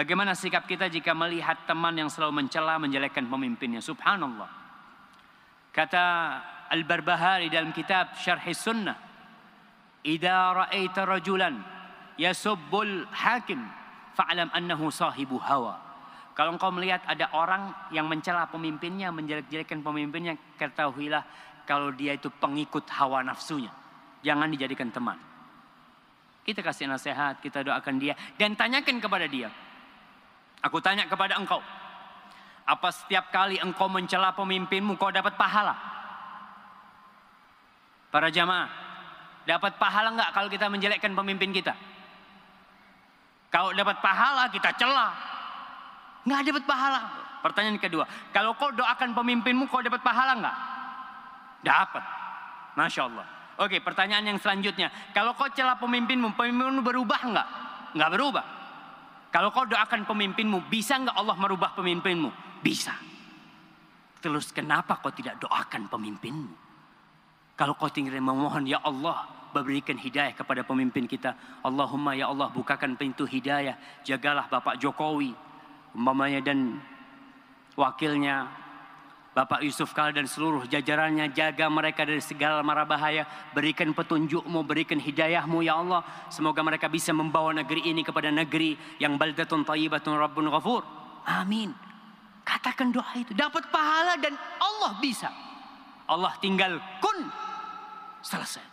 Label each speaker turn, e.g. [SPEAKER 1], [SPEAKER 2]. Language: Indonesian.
[SPEAKER 1] Bagaimana sikap kita jika melihat teman yang selalu mencela, menjelekkan pemimpinnya? Subhanallah. Kata Al-Barbahari dalam kitab Syarh Sunnah, "Idza ra'aita rajulan yasubbul hakim, fa'lam annahu sahibu hawa." Kalau engkau melihat ada orang yang mencela pemimpinnya, menjelek-jelekkan pemimpinnya, ketahuilah kalau dia itu pengikut hawa nafsunya. Jangan dijadikan teman. Kita kasih nasihat, kita doakan dia dan tanyakan kepada dia. Aku tanya kepada engkau, apa setiap kali engkau mencela pemimpinmu kau dapat pahala? Para jamaah, dapat pahala enggak kalau kita menjelekkan pemimpin kita? Kalau dapat pahala kita celah. Enggak dapat pahala. Pertanyaan kedua, kalau kau doakan pemimpinmu kau dapat pahala enggak? Dapat. Masya Allah. Oke, pertanyaan yang selanjutnya. Kalau kau celah pemimpinmu, pemimpinmu berubah enggak? Enggak berubah. Kalau kau doakan pemimpinmu, bisa enggak Allah merubah pemimpinmu? Bisa. Terus kenapa kau tidak doakan pemimpinmu? Kalau kau tinggal memohon, Ya Allah, berikan hidayah kepada pemimpin kita. Allahumma ya Allah bukakan pintu hidayah. Jagalah Bapak Jokowi, umpamanya dan wakilnya Bapak Yusuf Kala dan seluruh jajarannya jaga mereka dari segala mara bahaya. Berikan petunjukmu berikan hidayahmu ya Allah. Semoga mereka bisa membawa negeri ini kepada negeri yang baldatun tayyibatun rabbun ghafur. Amin. Katakan doa itu. Dapat pahala dan Allah bisa. Allah tinggal kun selesai